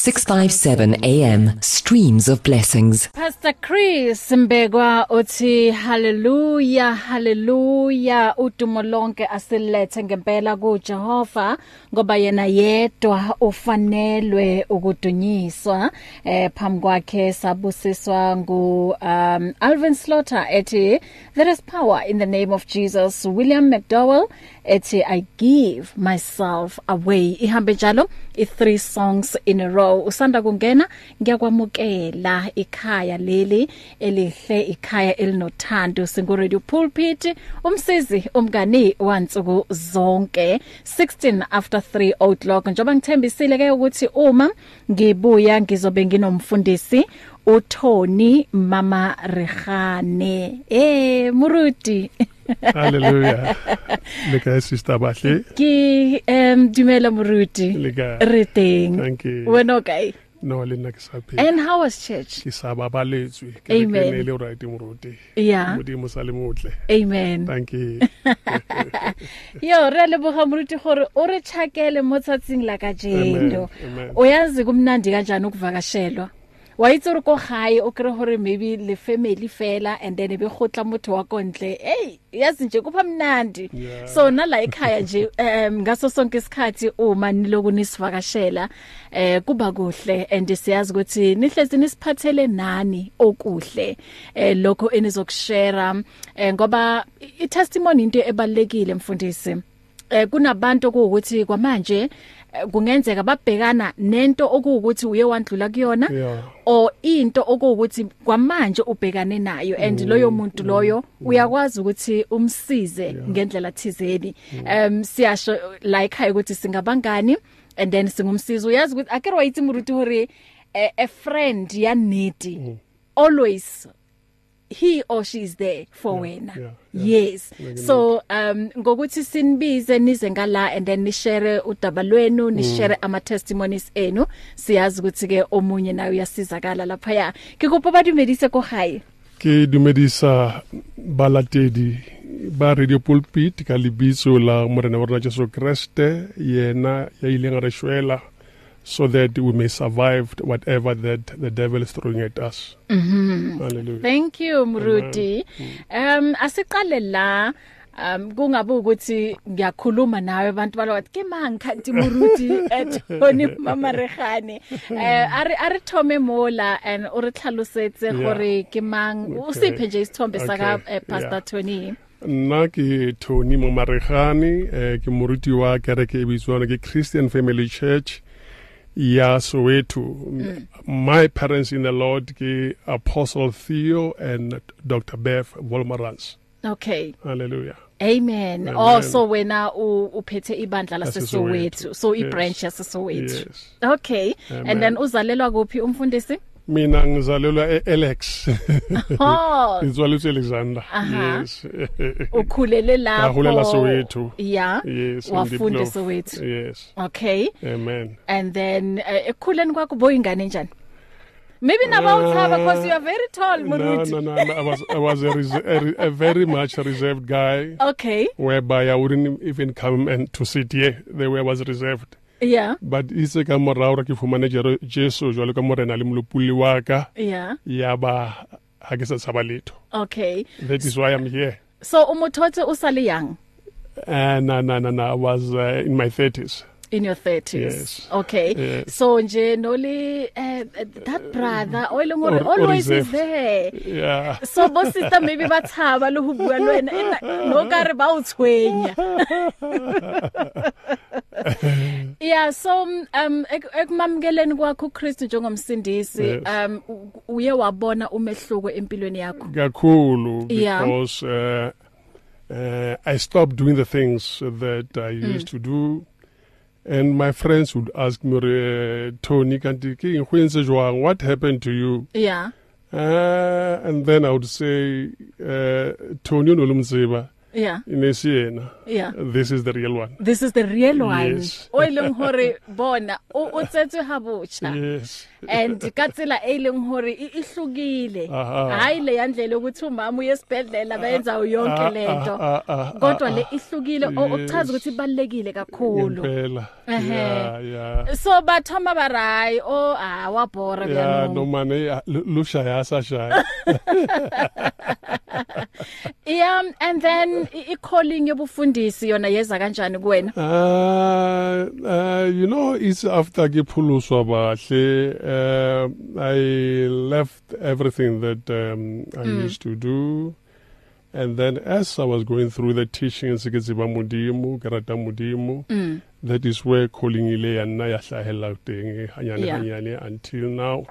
657 AM Streams of Blessings. Pastor Chris Mbegwa uthi hallelujah hallelujah. Udumo lonke asilethe ngempela kuJehova ngoba yena yedwa ufanelwe ukudunyiswa. Eh phambi kwakhe sabusiswa ngu um Alvin Slaughter ethi there is power in the name of Jesus. William McDowell ethi I give myself away. Ihambe njalo i three songs in a row. Usanda kungena ngiyakwamukela ikhaya leli elihle ikhaya elinothando. Singu radio pulpit umsizi umngani wansuku zonke. 16 after 3 o'clock. Njoba ngithembisile ke ukuthi uma ngibuya ngizobe nginomfundisi uThoni Mama Rehane eh Muruti Hallelujah. Le ka sister bahle. ki em dumela Muruti Le re teng Thank you. wena okay No le nna ke sa phe. and how was church Ke sa babaletswe. Ke ke le right moruti. yeah Modimo sa le motle. amen Thank you. yo re leboga moruti gore o re chakele mo tsatsing la ka jeno o yazi kumnandi kanjani ukuvakashelwa waitse re ko gae o kre gore maybe le family fela and then be gotla motho wa kontle hey yazi nje kupha mnandi Yeah. so nala ekhaya nje um ngaso sonke isikhathi uma niloku nisivakashela eh kuba kuhle and siyazi ukuthi nihlezi nisiphathele nani okuhle eh lokho enizokushare eh ngoba i testimony into ebalekile mfundisi eh kunabantu okuwukuthi kwamanje kungenzeka babhekana nento okuwukuthi uye wandlula kuyona or into okuwukuthi kwamanje ubhekane nayo and loyo muntu loyo uyakwazi ukuthi umsize ngendlela thizeni. Um siyasho la ekhaya ukuthi singabangani and then singumsizo uyazi ukuthi akere wayithi muruti hore a, a friend ya needy always he or she is there for wena. yeah, yeah. yes. So um ngokuthi sinibize nize ngala and then ni share udaba lwenu ni share ama testimonies enu. Siyazi ukuthi ke omunye nayo uyasizakala lapha ya kikupha badumedise ko gae Ke dumedisa balatedi ba radio pulpit ka lebitso la morena wa rona Jesu Kriste yena ya ileng re shwela so that we may survive whatever that the devil is throwing at us. Mhm. Hallelujah. thank you mruti um asiqale la um kungabe ukuthi ngiyakhuluma nawe abantu balawathi ke mangikhanti muruti eThoni mama Rehane eh ari ari thome mola and o re tlhalosetse Yeah. gore ke mang o Okay. siphe nje isithombe saka Okay. eh, pastor Yeah. Tony nna ke tony momaregane eh, ke moruti wa kereke e bitswana ke christian family church ya soweto mm. my parents in the lord ke apostle theo and dr beth volmarans okay hallelujah Amen. Amen. Oh so wena u- uphethe ibandla laseSoweto. Lasesoweto. So i Yes. branch yaseSoweto. yes Okay. Amen. And then uzalelwa kuphi umfundisi? Mina ngizalelwa e-alex Oh, ngizalelwa alexander Aha. yes ukhulele lapho. Ngahulela Soweto. Yeah. yes Wafunda eSoweto. yes Okay. amen And then uh, ekhuleni kwakho boyingane njani? Maybe nabawuthaba because you are very tall Muruti. no, no, no. I was I was a, a, a very much reserved guy. Okay. whereby I wouldn't even come and to sit here the way I was reserved Yeah. but itse ka morao ra ke fumane Jero- Jesu jwalo ka morena le molopuli wa ka Yeah. ya ba ha ke sa tshaba letho Okay. that is why I'm here So umuthotse usale young. uh, no no no no I was uh, in my 30s in your 30s Yes. okay Yes. so nje noli uh, that brother oyilengore Or- or always is reserved. there yeah so bo sister maybe bathaba lo ho bua le wena ena- no ka re ba o tshwenya yeah so um ek- ekumamukeleni kwakho uKristu njengomsindisi Yes. um u- uye wabona umehluko empilweni yakho kakhulu Yeah. because uh, uh, I stopped doing the things that I used to do and my friends would ask me Tony kanti ke entse jwang? What happened to you? Yeah. Uh, and then I would say uh, Tony no lumziba yeah. E ne se yena yeah. This is the real one. This is the real one. Yes. o ileng hore bona o o tsetswe ha botsha yes. And ka tsela e leng hore i- ihlukile Aha. hayi le yandlela ukuthi umama uye esibhedlela bayenza yonke Ah, lento ah, ah, ah, kodwa ah, le ihlukile o- okuchaza Yes. ukuthi ibalekile kakhulu. Ngempela Ehhe. yeah yeah. So bathoma barai o ah wa bora yeah bya no mane lushaya sashaya yeah and then i i- calling yobufundisi yona yeza kanjani kuwena Uh, uh, you know, it's after Gipuluswa Bahle, uh, I left everything that um, I mm. used to do. And then as I was going through the teachings, Geziba Mudimu, Garata Mudimu, mm. that is where calling ile and Nayashahela thing, Hanyane. Hanyane, until now,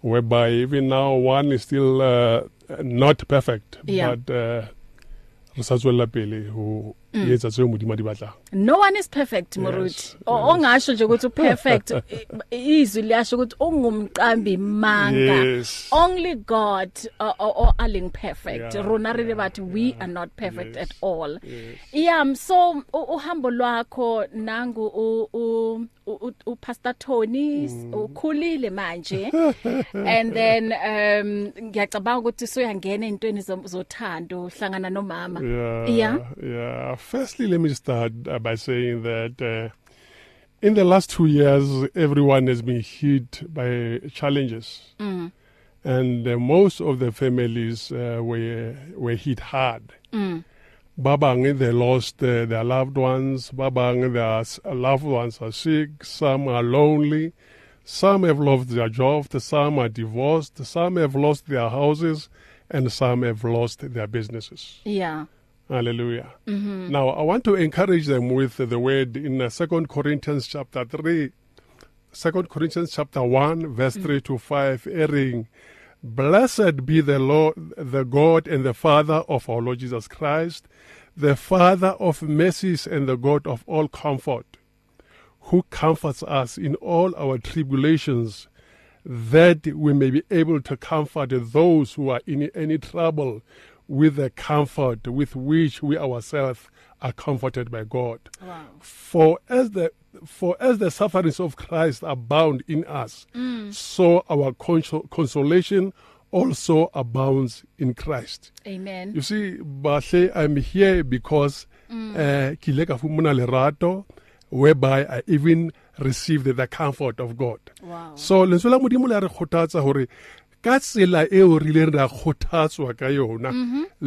whereby even now one is still uh, not perfect, Yeah. but uh, re sa tswella pele ho Mm. etsa tseo modimo a di batlang no one is perfect Yes, muruti O- ongasho nje ukuthi perfect izwi liyasho ukuthi ungumqambi manga Yes. only god uh, or, or aling perfect Yeah, rona re le yeah, batho we yeah, are not perfect yes, at all yes. yeah so u- uhambo lwakho nangu u- u- u- u pastor Tony Mm. ukhulile manje and then um ngiyacabanga ukuthi soyangena ezintweni zo- zothando hlangana nomama Yeah, Yeah. yeah. Firstly, let me start uh, by saying that uh, in the last two years, everyone has been hit by challenges, mm. and uh, most of the families uh, were were hit hard. Mm. Babang, they lost uh, their loved ones. Babang, their loved ones are sick. Some are lonely. Some have lost their jobs. Some are divorced. Some have lost their houses, and some have lost their businesses. yeah Hallelujah. Mm-hmm. Now, I want to encourage them with the word in uh, 2 Corinthians chapter 3, 2 Corinthians chapter 1, verse 3 to 5, erring, Blessed be the Lord, the God and the Father of our Lord Jesus Christ, the Father of mercies and the God of all comfort, who comforts us in all our tribulations, that we may be able to comfort those who are in any trouble with the comfort with which we ourselves are comforted by God. wow For as the for as the sufferings of Christ abound in us, so our consol- consolation also abounds in Christ. amen You see, Bahle, I'm here because uh, ke ile ka fumana lerato whereby I even received the comfort of God. wow So lentswe la modimo le re kgothatsa hore ka tsela eo re ileng ra kgothatswa ka yona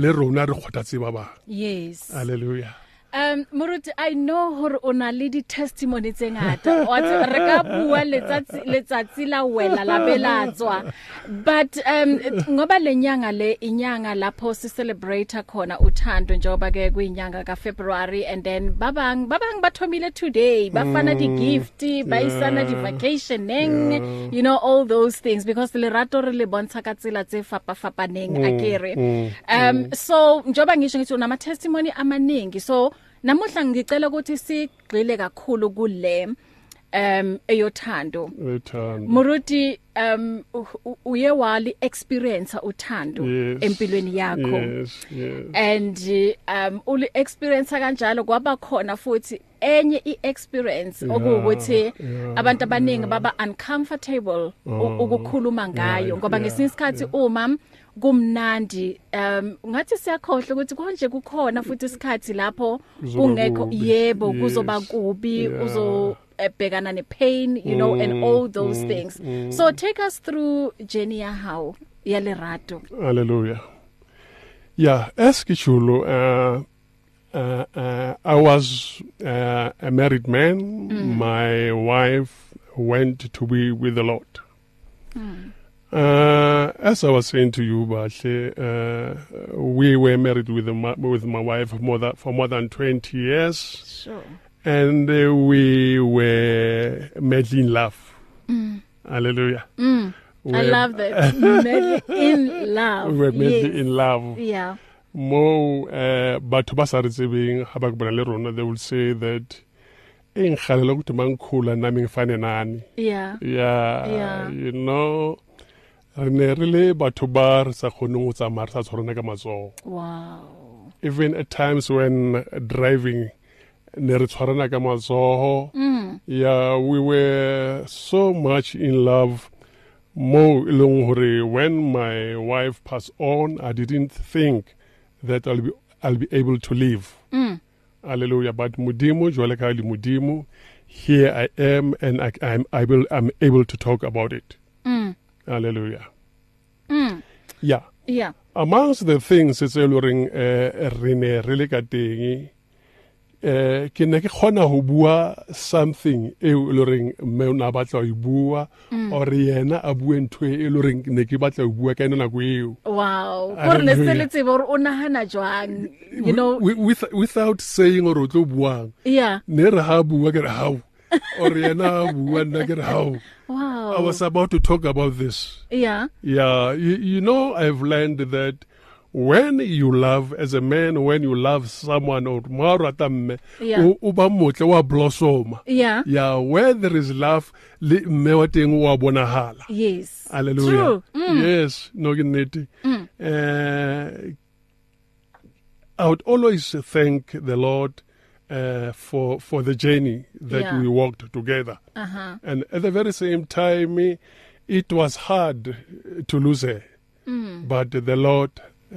le rona re kgothatse ba bang. yes Hallelujah. Um Muruti I know hore o na le di testimony tse ngata. Wa tseba re ka bua letsatsi letsatsi la wela la belatswa but um ngoba lenyanga le inyanga lapho si celebrate khona uthando njengoba ke kuyinyanga ka February and then babang babang bathomile today. Bafana di gift bayisana di yeah, vacationing yeah. you know all those things. Because lerato re le bontsha ka tsela tse fapa fapaneng akere. Mm, um so njoba ngisho ngithi unama testimony amaningi so namuhla ngicela ukuthi sigxile kakhulu kule um eyothando Return. Muruti um uye wali experience uthando Yes. empilweni yakho Yes, yes. and um uli experience kanjalo kwaba khona futhi enye iexperience Yeah, okuwukuthi yeah, abantu abaningi baba uncomfortable Oh, ukukhuluma ngayo yeah, ngoba yeah, ngesinye isikhathi uma kumnandi um ngathi siyakhohle ukuthi konje kukhona futhi isikhathi lapho Kuzoba kungekho kubi. yebo Yes. kuzoba kubi Yeah. uzo ebhekana nepain you know and Mm, all those mm, things mm. so take us through journey ya how ya lerato Hallelujah. Yeah, as Kichulu, uh, uh, uh, I was uh, a married man. Mm. My wife went to be with the Lord. mm. Uh, as I was saying to you, Bashe, uh, we were married with, my, with my wife more than, for more than 20 years, sure and uh, we were madly in love. mm. Hallelujah. Mm. I We're- love that. Madly in love. We were madly yes. in love. Yeah. mo uh, batho ba sa re tsebeng ga ba bona le rona they will say that e nkgalela ukuthi mangikhula nami ngifane nani Yeah. yeah, Yeah. you know re ne re le batho ba re sa kgoneng go tsamaya re sa tshwarana ka matsogo Wow. even at times when driving ne re tshwarana ka matsoho. Yeah we were so much in love. Mo e leng hore when my wife passed on i didn't think that i'll be i'll be able to live. Hallelujah. But modimo jwale ka le modimo here i am and I, i'm able i'm able to talk about it. Hallelujah yeah yeah amongst the things tse e le goreng eh, re ne re le ka teng eh ke ne ke kgona ho bua something e le goreng mme o ne a batla ho e bua or yena a bue ntho e le goreng ne ke batla ho bua ka yona nako eo. Wow. Gore le se Hallelujah. le tsebe gore o nagana jwang you know? Wi- with, without saying gore o tlo buang. Yeah. Ne re ha bua ke re how or yena a bua nna ke re how wow i was about to talk about this yeah Yeah, you, you know, I've learned that when you love as a man, when you love someone or marata mme, Yeah. o o ba motle wa blossom. yeah Yeah, where there is love, le mme wa teng wa bonahala. yes Hallelujah. true mm. Yes, no ke nnete. Uh, I would always thank the Lord uh, for for the journey that Yeah. we walked together. uh-huh And at the very same time, eh, it was hard eh, to lose her. Mm. But the Lord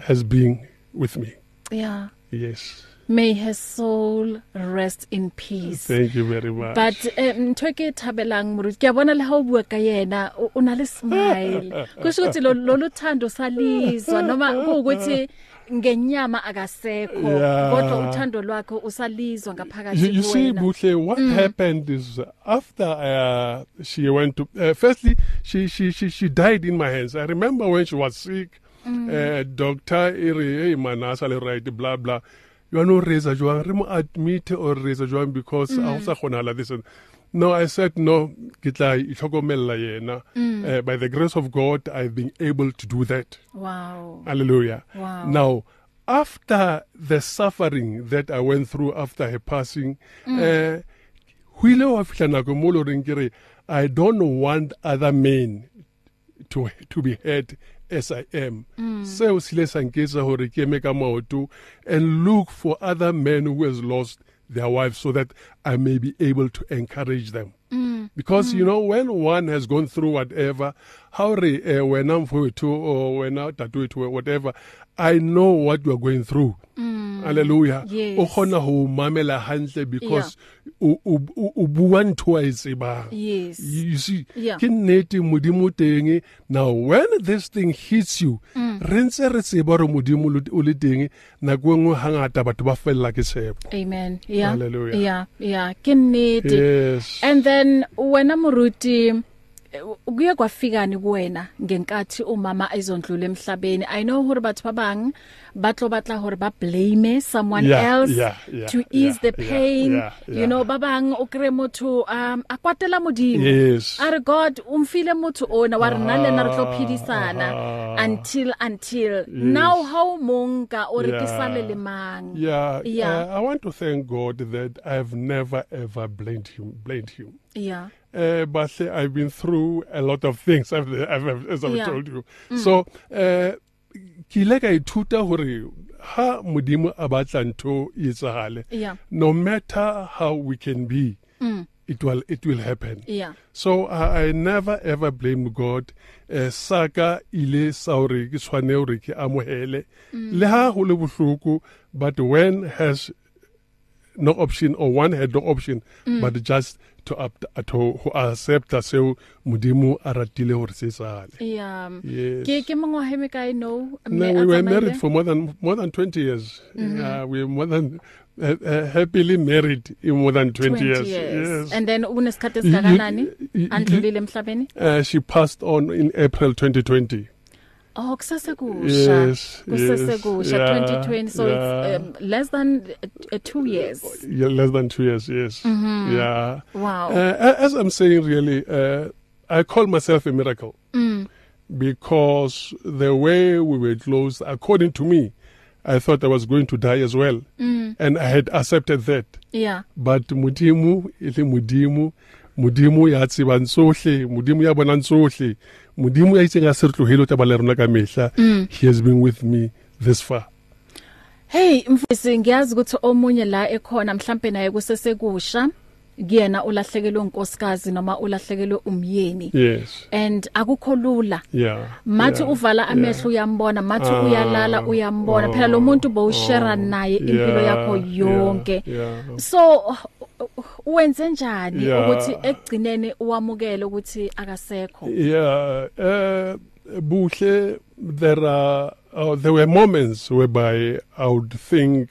has been with me. yeah Yes. may her soul rest in peace Thank you very much. but um, ntho e ke e thabelang moruti ke a bona le ha o bua ka yena o o na le smile kusho ukuthi lo lo luthando salizwa noma kuukuthi ngenyama akasekho Yeah. kodwa uthando lwakho usalizwa you, ngaphakathi you see, kuwena Buhle, what happened is after uh, she went to, uh, firstly, she, she, she, she died in my hands. I remember when she was sick, uh, doctor, ere, hey, manasa, le right, blah, blah. You are no razor, Joan, remo admit or razor, Joan, because I also like this. and- No, I said, no, kitla, itlhokomela yena. Uh, by the grace of God, I've been able to do that. wow Hallelujah. Wow. Now, after the suffering that I went through after her passing, mm. uh, huile wa fihla nako mo lo reng ke re, I don't want other men to to be heard as I am. Seo se ile sa nketsa hore ke eme ka maoto and look for other men who has lost their wives so that I may be able to encourage them. Because you know when one has gone through whatever, how re uh, when I'm for to or when I do it whatever, I know what you are going through. Hallelujah. Yes. O kgona ho mamela hantle because o o bua ntho a e tsebang. yes You see, Yeah. ke nnete modimo teng now when this thing hits you re ntse re tseba gore modimo o le teng nako e nngwe hangata batho ba fella ke tshepo amen yeah Hallelujah. yeah yeah ke nnete. Yes. And then wena muruti eh, kuye kwafikani kuwena ngenkathi umama ezondlula emhlabeni? I know hore batho ba bang ba tlo batla hore ba blame someone Yeah, else yeah, yeah, to ease yeah, the pain. yeah, yeah, you know ba bang o kre motho um a kwatela modimo. Yes. are god umfile motho ona wa rena le na re tlo Ah, phedisana ah. until until. now how monka o re ke sale le mang? Yeah, Yeah. Uh, I want to thank God that I've never ever blamed him blamed him. Yeah uh, but say I've been through a lot of things I've, I've, as I've Yeah. told you. Mm. So, uh, ke ile ka ithuta hore ha modimo a batla ntho e etsahale Yeah. no matter how we can be mm. it will it will happen yeah so I, I never ever blame God uh, saka ile sa hore ke tshwane hore ke amohele le ha ho le bohloko but when has no option or one had no option mm. but just to up to, to accept seo modimo a ratile hore se sale yeah Yes. ke ke mongwahe me ka i know no, mme we were married for more than more than 20 years mm -hmm. uh, we were more than uh, uh, happily married in more than 20, 20 years. years. Yes. and then you- you- andlulile emhlabeni uh, she passed on in April 2020. Oh kusesekusha Yes, kusesekusha yes, 2020 so yeah. it's um, less than uh, 2 years Yeah, less than two years, yes. Mm -hmm. Yeah. wow Uh, as I'm saying, really, uh, I call myself a miracle mm. because the way we were close, according to me, I thought I was going to die as well. Mm. And I had accepted that. yeah But Mudimu, ile Mudimu, Mudimu ya tsebang tsohle, Mudimu ya bonang tsohle, Mudimu ya itseng a se re tlohele o tla ba le rona ka mehla. He has been with me this far. Hey mfisi ngiyazi ukuthi omunye la ekhona mhlambe naye kusesekusha. Kuyena ulahlekelwe unkosikazi noma ulahlekelwe umyeni. Yes. And akukho lula. Yeah. Mathi yeah, uvala yeah. amehlo uyambona mathi Ah, uyalala uyambona. Phela lo muntu bowushare naye impilo Yeah, yakho yonke. Yeah, yeah. so uh, uh, wenze njani Yeah. ukuthi ekugcineni uwamukele ukuthi akasekho Yeah, uh, Buhle, there are uh, there were moments whereby I would think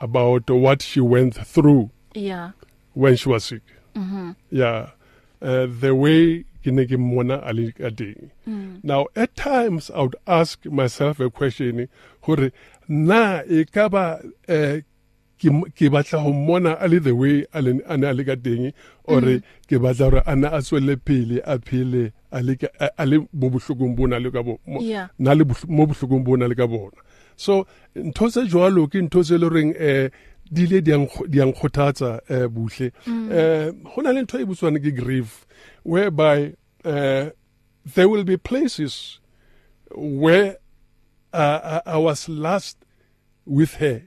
about what she went through yeah when she was sick. Mm-hmm. Yeah, uh, the way ke ne ke mmona a le ka teng. Now, at times, I would ask myself a question: hore na e ka ba uh, ke m- ke batla ho mmona a le the way a le a ne a le ka teng or ke batla hore ana a tswele pele a phele a le ka- a a le mo bohlokong bona le ka bo mo- Yeah. na le bohl- mo bohlokong bona le ka bona. So ntho tse jwalo ke ntho tse le reng eh di ile di a nkgo- di a nkgothatsa eh buhle. Eh ho na le ntho e butswana ke grief whereby uh, there will be places where uh, I, I was last with her.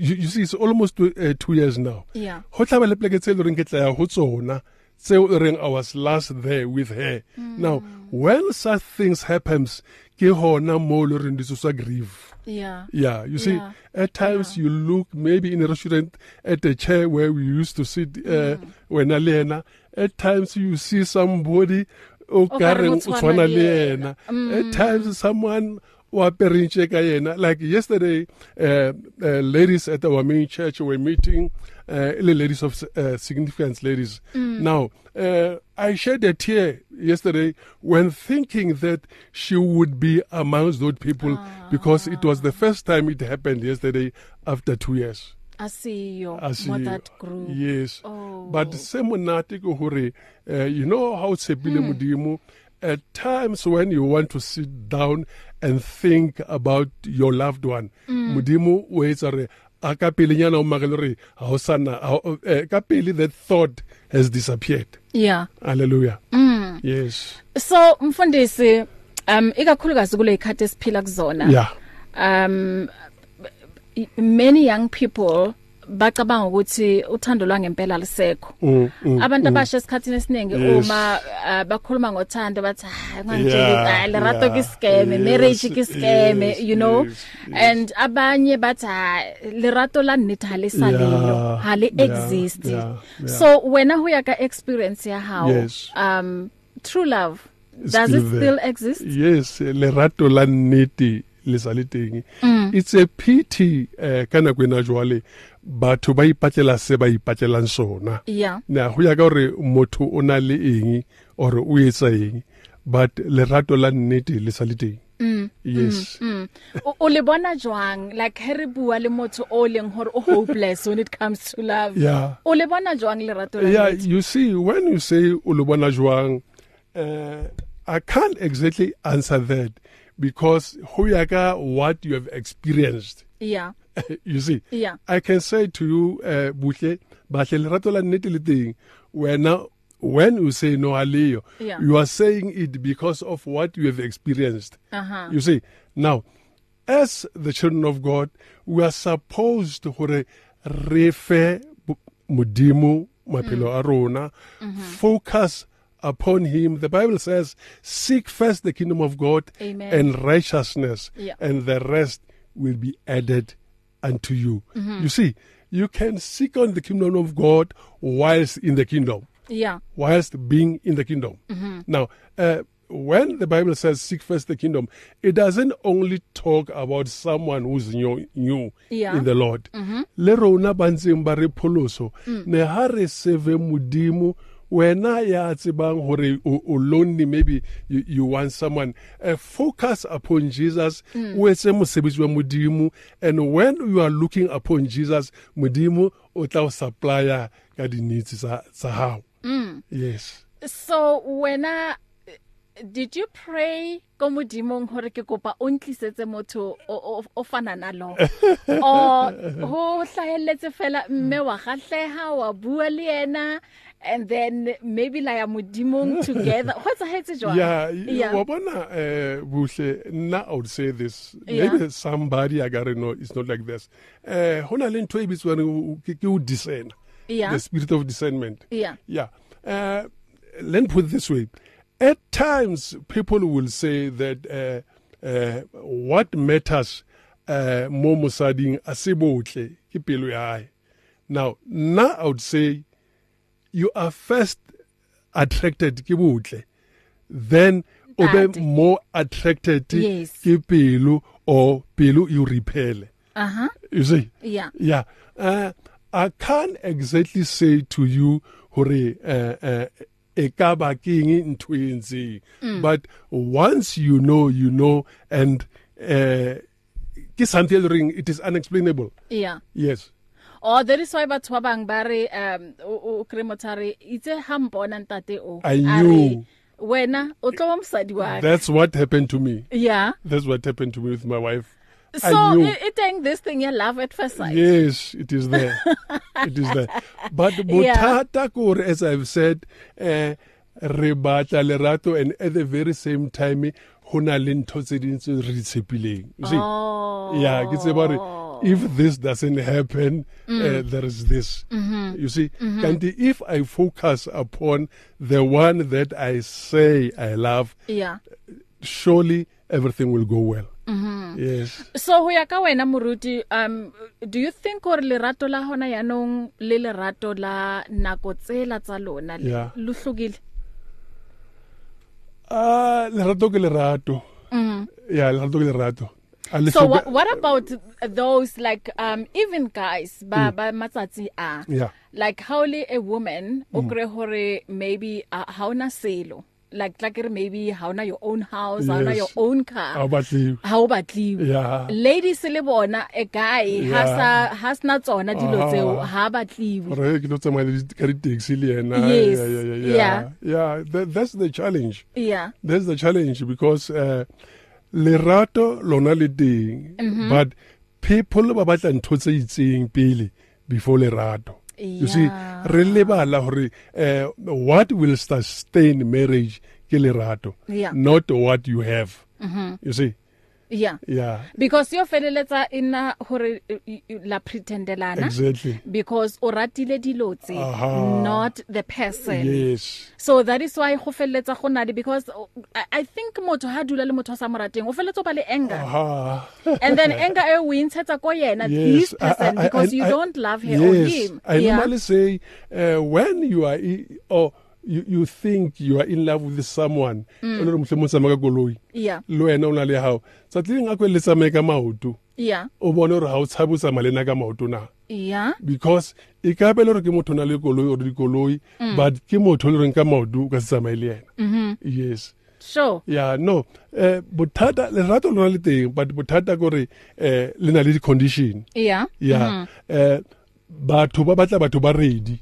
You, you see it's almost two, uh, two years now. Yeah. Ho tla ba le pleke tse e le reng ke tla ya ho tsona tseo e reng i was last there with her. Now when such things happens ke hona mo le reng di tsosa grief. Yeah. Yeah you see Yeah. at times you look maybe in a restaurant at a chair where we used to sit uh, when alena at times you see somebody o ka reng o tshwana le yena. yena. At times someone o aperentse ka yena like yesterday uh, uh, ladies at our main church were meeting uh, le ladies of uh, significance ladies now uh, I shed a tear yesterday when thinking that she would be amongst those people because it was the first time it happened yesterday after two years. asiyo I see. mo that group Yes. Oh. But se monate ke hore uh, you know how tshepile modimo at times when you want to sit down and think about your loved one. Modimo o etsa re a ka pelenyana o magele re ha o sana eh, ka pele that thought has disappeared. Yeah. Hallelujah. Yes. So mfundisi um ikakhulukazi kule ikhathi esiphila kuzona yeah. um many young people bacabanga ukuthi uthando lwangempela lisekho mm, mm, abantu abasha esikhathini esiningi Yes. uma uh, bakhuluma ngothando bathi hayi Yeah, ngangitshela le rato yeah, ke scam yes, marriage ke scam yes, you know yes, yes. and abanye bathi hayi le rato la nnete ha le sa leyo Yeah, ha le yeah, exist yeah, yeah. so wena ho ya ka experience ya how Yes. um true love It's does still it there. still exist yes lerato la nnete le sa le teng Mm. it's a pity uh, ka nako ena jwale batho ba ipatlela se ba ipatlelang sona. Yeah. Na ho ya ka gore motho o na le eng or o etsa eng but lerato la nnete le sa le teng. Yes. Mm. O- o le bona jwang? Like he re bua le motho o leng hore o hopeless when it comes to love. Yeah. o le bona jwang le rato la yeah nnete? you see when you say o lo bona jwang uh, i can't exactly answer that because ho ya ka what you have experienced. Yeah. you see Yeah. i can say to you uh, buhle bahle lerato la nnete le teng wena when you say no aleyo Yeah. you are saying it because of what you have experienced Uh-huh. you see now as the children of god we are supposed hore re fe modimo maphelo a rona focus upon him the bible says seek first the kingdom of god Amen. and righteousness Yeah. and the rest will be added unto you. You see you can seek on the kingdom of god whilst in the kingdom. Yeah. Whilst being in the kingdom. Now, uh, when the Bible says seek first the kingdom, it doesn't only talk about someone who's new, new Yeah. in the Lord. Le rona ba ntseng ba re pholoso ne ha re seve modimo wena ya tsebang hore o, o lonely maybe you, you want someone. Uh, focus upon Jesus. O etse mosebetsi wa modimo. And when you are looking upon Jesus modimo o tla o supplya ka di needs tsa tsa hao. Yes. So wena did you pray ko modimong hore ke kopa o ntlisetse motho o- o o fana nalo o? Ho hlahelletse fela mme wa gahleha wa bua le yena? And then maybe la ya modimong together. What's hetse jwang yeah, yeah. wa bona eh buhle nna i would say this. Yeah. maybe somebody i gotta know it's not like this. Eh hona le ntho e bitswang ke o discern. Yeah. the spirit of discernment. Yeah. yeah. Uh let me put it this way. At times people will say that uh, uh what matters uh mo mosading a se botle ke pelo ya hae. Now now i would say you are first attracted ke botle then o be more attracted Yes. ke pelo or pelo you repel uh-huh. You see? Yeah. Yeah. Uh, i can't exactly say to you hore uh, uh, e ka ba ke eng ntho e entseng. But once you know you know and uh, ke something e it is unexplainable. Yeah. Yes. Oh that is why batho ba bang ba re um o kremotare itse ha mpona ntate o I a re, knew. wena o tlo ba mosadi wa ka." that's what happened to me yeah that's what happened to me with my wife so it, ain't this thing you love at first sight Yes, it is there. it is there. But bothata kore as I've said, eh re batla lerato and at the very same time hona le ntho tse ding tse re di tshepileng. You see? oh Yeah, ke tseba hore if this doesn't happen, mm. uh, there is this. Mm-hmm. You see? Mm-hmm. And if I focus upon the one that I say I love, yeah surely everything will go well. Mm-hmm. Yes. so ho ya ka wena moruti um do you think or lerato la hona yanong le lerato la nako tsela tsa lona le- Yeah. lo hlokile Ah, lerato ke lerato. Mhm. Yeah, lerato ke lerato. A so what, what about those like um even guys ba ba matsatsi a Yeah. like how le a woman o kre hore maybe uh, ha ona selo like like re maybe ha ona your own house ha ona Yes. your own car Ha o batle- ha o batliwe Yeah. ladies le bona a guy Yeah. sa ha sna tsona dilo Ah. tseo ha batliwe Gore ke tlo tsamaya le di- ka di-taxi le yena. Yes, Yeah, yeah, yeah, yeah. yeah. Yeah, that, that's the challenge. yeah That's the challenge because uh, lerato lona le teng, Mm-hmm. but people ba batla ntho tse itseng pele before lerato. You see, Yeah. re lebala hore uh, what will sustain marriage ke lerato, Yeah. not what you have. Mm-hmm. You see, yeah. Yeah, because yo feleletsa ina hore la pretendelana. Exactly. because o ratile dilo tse Aha. not the person. Yes. so that is why go felletsa go na le because I, i think motho ha dula le motho sa mo rateng o felletsa o ba le anger. And then anger e o intshetsa ko yena this person I- I- because I- you I- don't love her yes, or him. I yeah. normally say uh, when you are i- or you, you think you are in love with someone Mm. o le mohlomong tsamaya ka koloi yeah. Le wena o na le hao sa tlileng a kwe le tsamaye ka maoto yeah. O bone gore ga o tshabe o tsamaya le nna ka maoto na? Yeah. Because e ka be le gore ke motho o na le koloi or dikoloi Mm. but ke motho o le reng ka maoto o ka se tsamaye le yena. Mm-hmm. yes. Sure. Yeah no. Eh bothata lerato lona le teng but bothata gore eh le na le di-condition. Yeah. Yeah. Eh batho ba batla batho ba ready. Mm.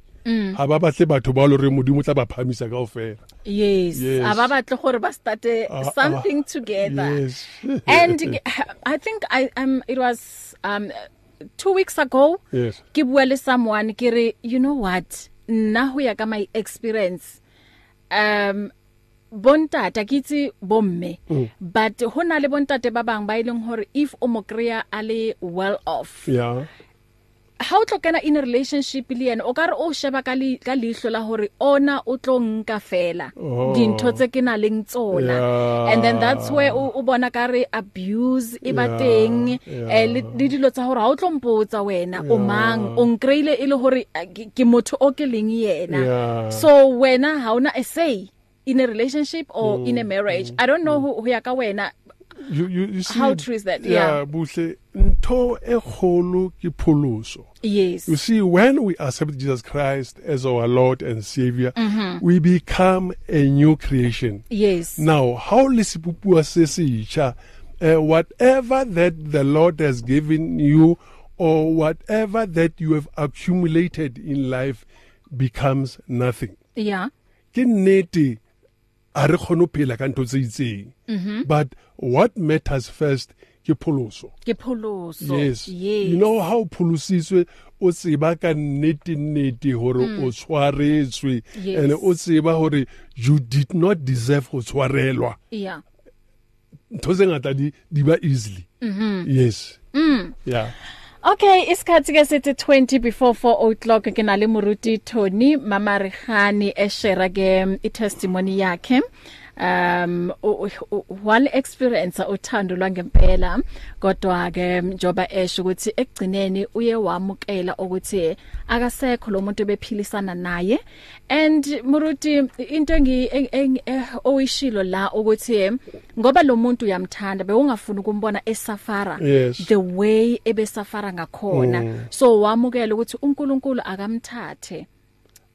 Ha ba batle batho ba lo re modimo tla ba phamisa kaofela. Yes. Yes. a ba batle gore ba starte Ah, something ah, together. Yes. And i think i um it was um 2 weeks ago yes. ke bua le someone ke re you know what? Nna ho ya ka my experience. Um bontata ke itse bomme but hona le bontate ba bang ba ileng hore if o mo kreya a le well off yeah. Ha o tlo kana in a relationship le yena o ka re o sheba ka le ka lihlo la hore ona o tlo nka fela Oh. dintho tse ke na leng tsona Yeah. and then that's where o o bona ka re abuse e ba Yeah, teng yeah. eh le le dilo tsa hore ha o tlo mpotsa wena o Yeah. mang o nkreile e le hore eh, ke ke motho o ke leng yena Yeah. so wena ha una a say in a relationship or in a marriage i don't know who ya ka wena you you, you see How true is that? yeah Yeah. buhle ntho e kgolo ke pholoso yes You see, when we accept Jesus Christ as our Lord and Savior, Mm-hmm. we become a new creation. yes Now, how lisipupua sesicha, uh, whatever that the Lord has given you or whatever that you have accumulated in life becomes nothing. yeah Ke nnete a re kgone ho phela ka ntho tse itseng. But what matters first ke pholoso. Ke pholoso. Yes. yes. You know how pholositswe o tseba ka nnete nnete hore o tshwaretswe. Yes. and o tseba hore you did not deserve ho tshwarelwa. Yeah. Ntho tse ngata di di ba easily. Yes. Yeah. Okay, isikhathi ke sithi 20 before 4 o'clock ke nale Muruti Tony Mama Rihani eshare ke i testimony yakhe. Um wal experience uthando lwangempela. Kodwa ke njoba esho ukuthi ekugcineni uye wamukela ukuthi akasekho lo muntu bephilisana naye. And Muruti into engi eng- eng- eh, oyishilo la ukuthi ngoba lo muntu uyamthanda bewungafuna ukumbona esafara Yes. the way ebesafara ngakhona. Mm. so wamukela ukuthi uNkulunkulu akamthathe.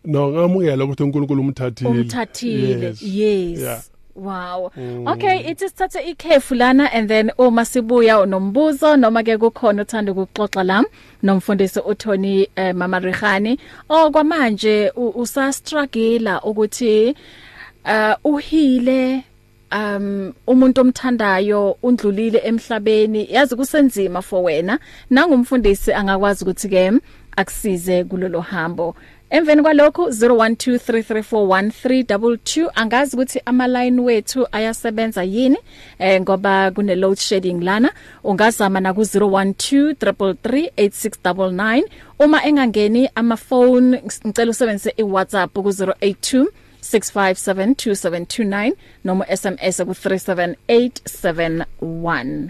No ngamukela ukuthi uNkulunkulu umthathile. Umthathile. Yes, yes. yeah. Wow. Mm. Okay, ithi sithathe ikhefu lana and then uma sibuya nombuzo noma ke kukhona uthanda ukuxoxa la nomfundisi uThoni eh, Mama Rihani. Oh kwamanje u- usa struggle ukuthi uh uhile um umuntu omthandayo undlulile emhlabeni yazi kusenzima for wena nangumfundisi angakwazi ukuthi ke akusize kulolo hambo Emveni kwalokho 0123341322 angazi ukuthi ama line wethu ayasebenza yini eh ngoba kune load shedding lana. Ungazama na ku 0123338699 uma engangeni ama phone ngicela usebenzise i WhatsApp ku 082 6572729 noma SMS ku 37871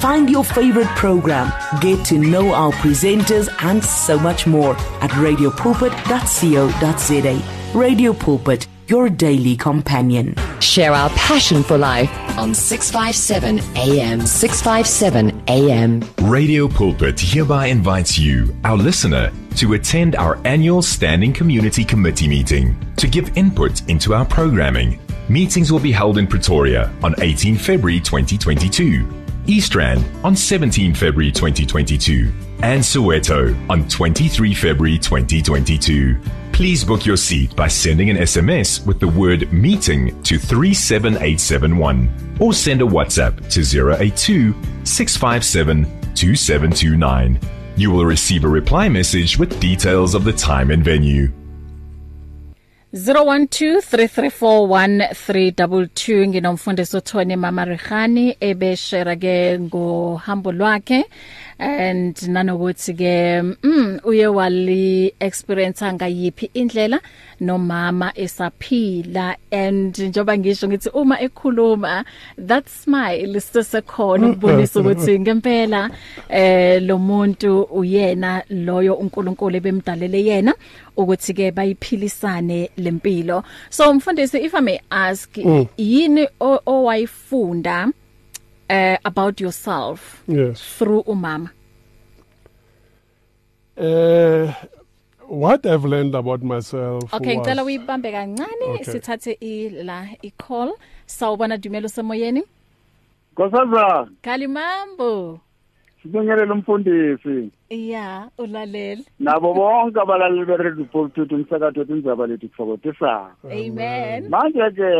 Find your favorite program, get to know our presenters, and so much more at radiopulpit.co.za. Radio Pulpit, your daily companion. Share our passion for life on 657 AM. 657 AM. Radio Pulpit hereby invites you, our listener, to attend our annual Standing Community Committee meeting to give input into our programming. Meetings will be held in Pretoria on 18 February 2022, East Rand on 17 February 2022, and Soweto on 23 February 2022. Please book your seat by sending an SMS with the word meeting to 37871 or send a WhatsApp to 082 657 2729. You will receive a reply message with details of the time and venue. 0123341322. Nginomfundisi uThoni Mama Rihani ebeshare ke ngohambo lwakhe. And nanokuthi ke mm uye wali experience ngayiphi indlela nomama esaphila. And njoba ngisho ngithi uma ekhuluma that smile sisekhona ukubonisa ukuthi ngempela eh lo muntu uyena loyo uNkulunkulu ebemdalele yena ukuthi ke bayiphilisane lempilo so mfundisi if i may ask mm. yini owayifunda? Uh, about yourself yes. through umama. Uh what i've learned about myself okay ngicela uyibambe kancane sithathe i la i call. Sawubona dumelo semoyeni. Nkosazana, kalimambo. Sibingelela umfundisi yeah ulalela nabo bonke abalaleli be-Radio Pulpit umsakazo wethi indzaba lethu kufokotisa. amen Manje ke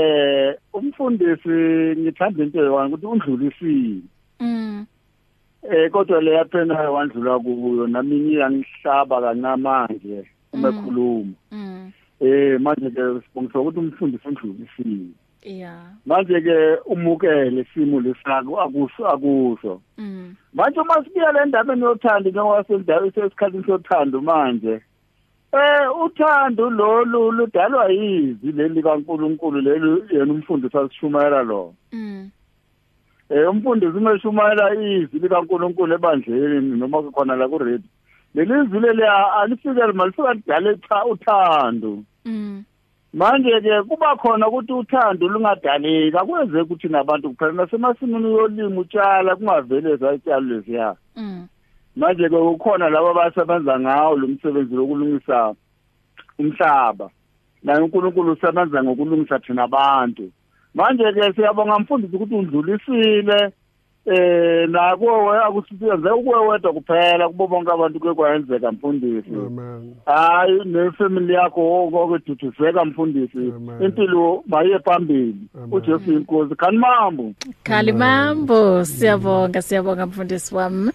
umfundisi ngithanda into yokuthi ukuthi undlulisile. mm Eh kodwa le yaphena wandlula kuyo nami ngiyangihlaba kancamanje uma Mm. mm Eh manje ke sibongiswa ukuthi umfundisi undlulisile. Yeah. Manje ke umukele isimo lesako akuso akuso. mm. Manje uma sibuya le ndabeni yothando njengoba sendawo sesikhathini sothando manje eh uthando lolu ludalwa yizi leli kaNkuluNkulu leli yena umfundisi asishumayela lo? Mm. Eh umfundisi umeshumayela izwi likaNkuluNkulu ebandleni noma khona la ku radio leli izwi leli alifike malifika lidale cha uthando. Mm. Manje ke kuba khona ukuthi uthando lungadaleki akwenze ukuthi nabantu kuphela nasemasimini yolimo utshala kungavele zayitshalo leziya mm. Manje ke ukhona labo abasebenza ngawo lo msebenzi lokulungisa umhlaba la uNkulunkulu usebenza ngokulungisa thina abantu. Manje ke siyabonga mfundisi ukuthi undlulisile eh nako akusisenze ukuwe wedwa kuphela kubo bonke abantu ke kwayenzeka mfundisi. Amen. Hayi nefamily yakho okududuzeka mfundisi. Amen. impilo mayiye phambili. Amen. uJesu inkosi khanimambo Khalimambo siyabonga siyabonga mfundisi wami.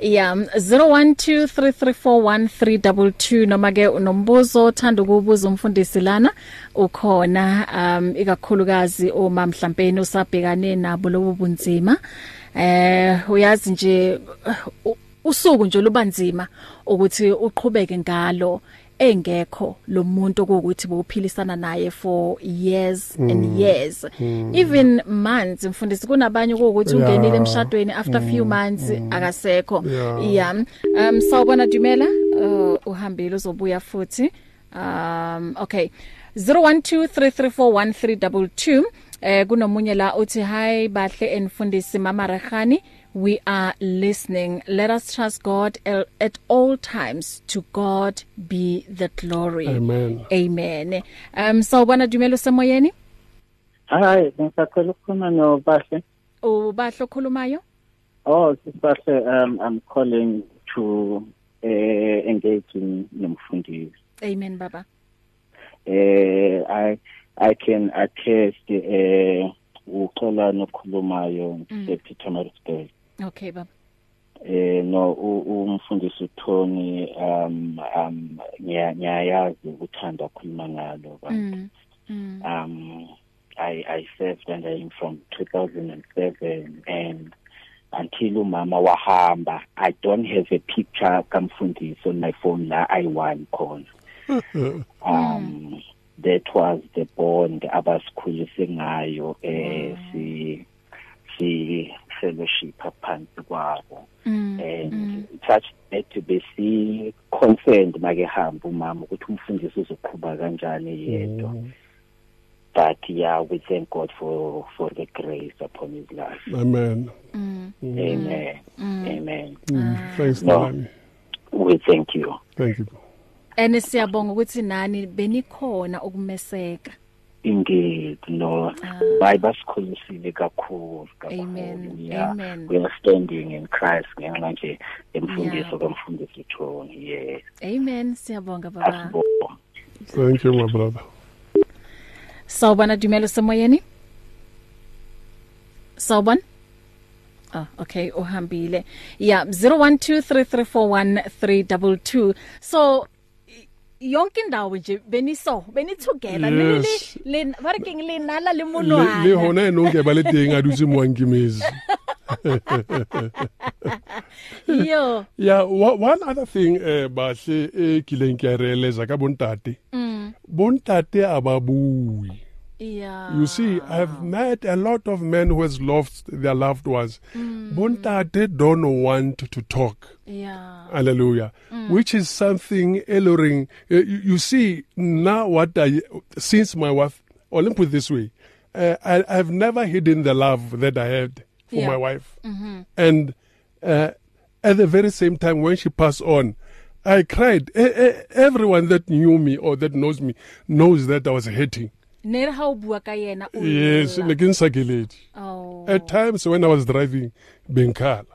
Yeah 0123341322 noma ke unombuzo othanda ukubuza umfundisi lana ukhona um ikakhulukazi uma mhlawumbe usabhekane nabo lobu bunzima. Eh uyazi nje uh, usuku nje lubanzima ukuthi uqhubeke ngalo. Engekho lo muntu ukuthi bophilisana naye for years mm. and years. Mm. even months mfundisi kunabanye ukuthi Yeah. ungenile emshadweni after few months akasekho. Yeah. yeah. Um sawubona Dumela. Uh, uhambile uzobuya futhi. Um okay. 0123341322 eh kunomunye la uthi hi bahle enfundisi mama Rehani we are listening let us trust God at all times to God be the glory Amen. amen um sawubona Dumelo semoyeni Hayi, ngisacela ukukhuluma noBahle. ubahle okhulumayo Oh, sibahle um I'm calling to uh, engage in nomfundisi. amen baba Eh I I can attest eh uxola nokhulumayo ePietermaritzburg. Okay baba Eh no u- umfundisi uTony um um ngiya- ngiyayazi ukuthanda ukukhuluma ngalo ba. mm. Mm. um I I served under him from 2007 and until umama wahamba I don't have a picture kamfundisi on my phone la I won khona um that was the bond abasikhulise ngayo eh si si fellowship phansi kwabo. Mm. and such that besi concerned make hamba umama ukuthi umfundisi uzoqhubha kanjani yedwa. But yeah we thank God for for the grace upon his life. Amen. Mm. amen. Amen. Mm. thanks No. Nalani. we thank you. Thank you. Ene siyabonga ukuthi nani benikhona ukumeseka. Indeed no. Bayi basikhulisile kakhulu Amen, kakhulu yeah amen. we are standing in Christ ngenxa nje emfundiso Yeah. kamfundisi Tony yes. Amen. Siyabonga baba. Asibonga thank you my brother. Sawubona Dumelo semoyeni sawubona? Ah okay uhambile. Yeah 0123341322 so y- yonke indawo nje beniso benitogether Yes. le le barking le nala le le le monwana hona e nong ke ba le teng a dutse moankemezi yo. Yeah wa- one other thing eh bahle e kileng ke a realize ka bontate mm. Bontate ababui yeah You see, I've met a lot of men who has lost their loved ones. Mm. Bontate don't want to talk. yeah Hallelujah. Mm. Which is something alluring. Uh, you, you see, now what I, since my wife, or let me put it this way, uh, I, I've never hidden the love that I had for Yeah. my wife. Mm-hmm. And uh, at the very same time, when she passed on, I cried. E- e- everyone that knew me or that knows me knows that I was hurting. nere ha o bua ka yena o Yes, lla. like in Sakeleti. oh At times when I was driving Benkala.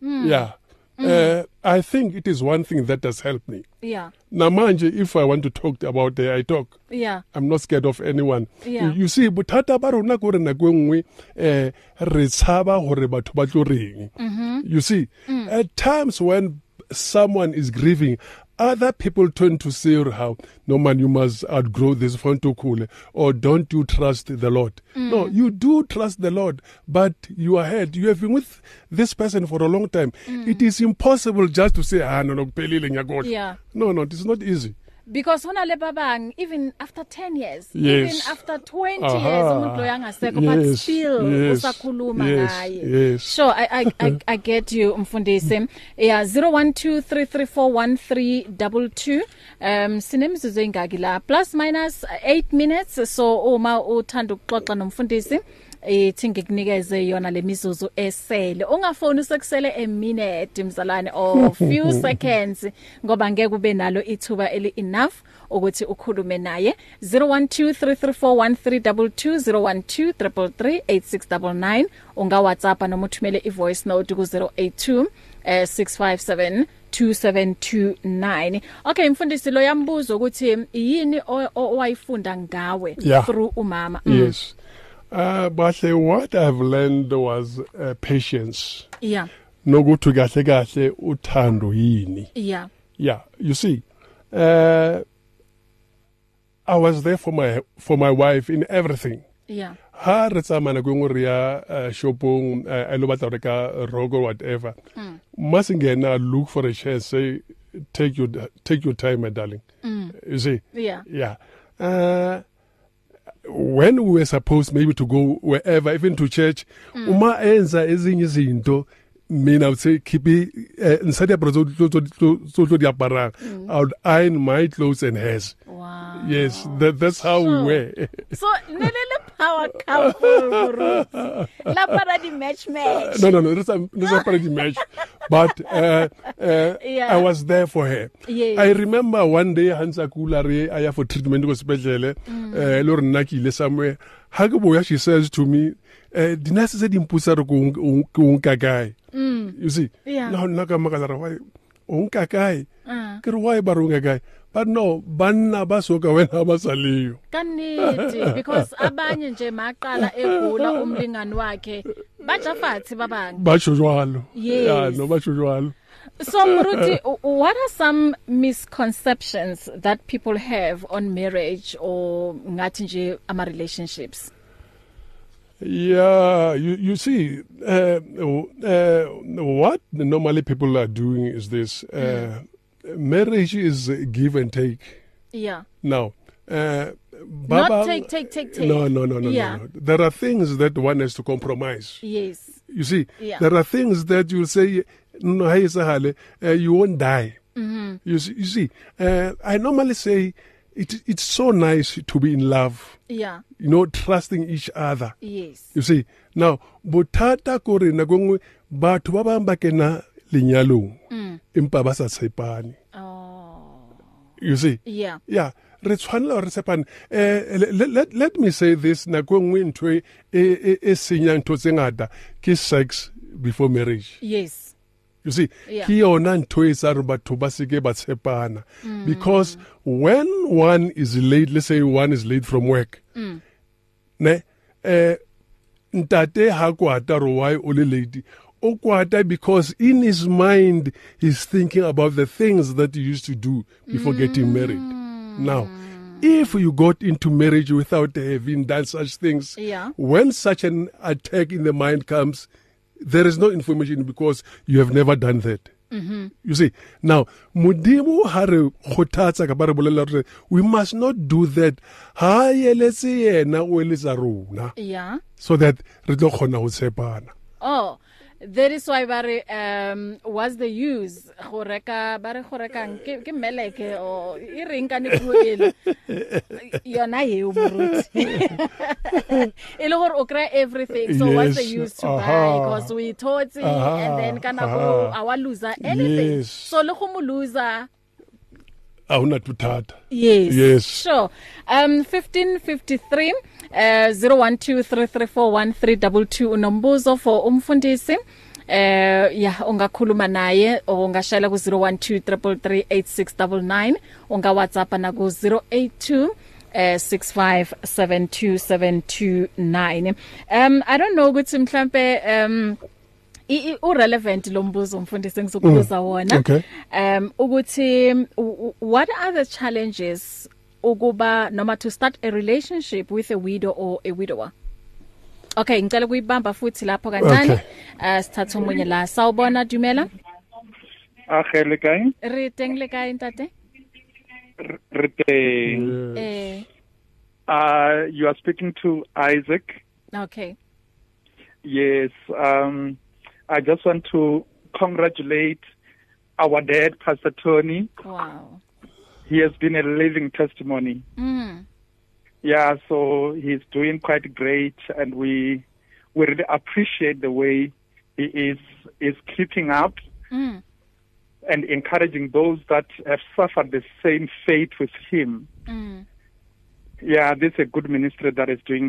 Yeah. Uh, I think it is one thing that has helped me. yeah Namanje, if I want to talk about it, I talk. yeah I'm not scared of anyone. Yeah. You, you see, bothata ba rona ko re nako e nngwe eh re tshaba hore batho ba tlo reng. You see, at times when someone is grieving, other people turn to say how no man you must outgrow this to cool or don't you trust the Lord. No, you do trust the Lord, but you are hurt. You have been with this person for a long time. It is impossible just to say ah no no ngiyakhohlwa. Yeah. No, no, it is not easy. Because hona le babang even after 10 years Yes. even after 20 Aha. years umuntu lo yangasekho but Yes, still yes, usakhuluma yes, ngaye yes. sure I, I i i get you mfundisi. Yeah 0123341322 um sinemzuzu engaki la plus minus 8 minutes. So uma uthanda ukuxoxa nomfundisi ithi ngikunikeze yona lemizuzu esele. Ungafoni usekusele a minute mzalwane or few seconds ngoba ngeke ube nalo ithuba eli enough ukuthi ukhulume naye. 0123341322 0123338699 unga WhatsApp noma uthumele ivoice note ku 082 eh 657 2729 okay mfundisi lo yambuzo ukuthi yini owayifunda ngawe Yeah. through umama? Yes. Uh bahle what I've learned was uh, patience. yeah Nokuthi kahle kahle uthando yini. yeah Yeah, you see. Uh I was there for my for my wife in everything. yeah ha re tsamana ko ngwe re ya uh, shopong a lo batla reka rogo whatever mm. masingena look for a chair say take your take your time my darling mm. you see yeah yeah uh, when we were supposed maybe to go wherever even to church mm. uma enza ezinye izinto mina I would say keep uh, inside the so so so so the apparel I would iron my clothes and hers wow yes that, that's how we Sure. were so nelele power couple la para di match match no, no, no. This is this is a party match, but uh, uh, Yeah. I was there for her. Yes. I remember one day Hansa Kula re aya for treatment go special. Uh, lo rena ke ile somewhere. Ha ke boya she says to me, uh, di nurse tse di mpusa re go go nka kae. You see? Yeah. No, nna ka makala re why o nka kae? Ah. Ke re why ba ro nka kae? But no, banna ba soka wena ba sa leyo. kaniti because abanye nje maqala egula umlingani wakhe bajafathi babanga Ba tsho jwalo. Yes. Yeah, no ba tsho jwalo. so Muruti what are some misconceptions that people have on marriage or ngathi nje ama relationships Yeah, you you see, uh, uh, what normally people are doing is this: uh, marriage is give and take. yeah Now, uh, Not Baba, take, take, take, take. No, no, no, no, Yeah. no, no. There are things that one has to compromise. yes You see, Yeah. there are things that you say, no, hey, Sahale, uh, you won't die. Mm-hmm. You see, you see uh, I normally say it, it's so nice to be in love. yeah. You know, trusting each other. yes. You see now bothata ko re nako nngwe batho ba bang ba kena lenyalong empa ba sa tshepane. Oh. You see? Yeah. Yeah re tshwanela gore re tshepane. Eh let, let, let me say this nako nngwe ntho e e e senyang ntho tse ngata ke sex before marriage. Yes. You see Yeah. ke yona ntho e sa re batho ba seke ba tshepana. Because when one is late let's say one is late from work ne eh ntate ha kwata ro why o le late? O kwata because in his mind he's thinking about the things that he used to do before getting married. Now if you got into marriage without having done such things Yeah. when such an attack in the mind comes there is no information because you have never done that Mm-hmm. You see, now, modimo ha re kgothatsa ka ba re bolelela gore we must not do that. Ha eletse yena o eletsa rona yeah so that re tlo kgona go tshepana. Oh, that is why bare um was the use go reka bare go rekang ke ke meleke o e reng ka ne puele yona ye o moruti ile gore o kry everything so what's the Yes, use to buy aha. because we taught Aha, and then kana go aha. awa loser anything Yes. so le go mo loser A hona tuthata. Yes. Yes. Sure. Um 1553 uh 0123341322 unombuzo for umfundisi. Eh ya ungakhuluma naye o ungashayela ku 0123338699 unga WhatsApp na ku 082 eh 6572729 um i don't know ukuthi mhlambe um i- i- urelevant lo mbuzo mfundisi engizokubuza wona okay. um ukuthi w- w- what are the challenges ukuba noma to start a relationship with a widow or a widower Okay ngicela kuyibamba futhi lapho kancane Okay. uh sithatha umunye la sawubona Dumela Age le kae? re teng le kae ntate Re teng. eh Uh you are speaking to Isaac. okay Yes, um I just want to congratulate our dad Pastor Tony. wow He has been a living testimony. mm Yeah, so he's doing quite great and we we really appreciate the way he is is keeping up Mm. and encouraging those that have suffered the same fate with him. Mm. Yeah, this is a good ministry that is doing.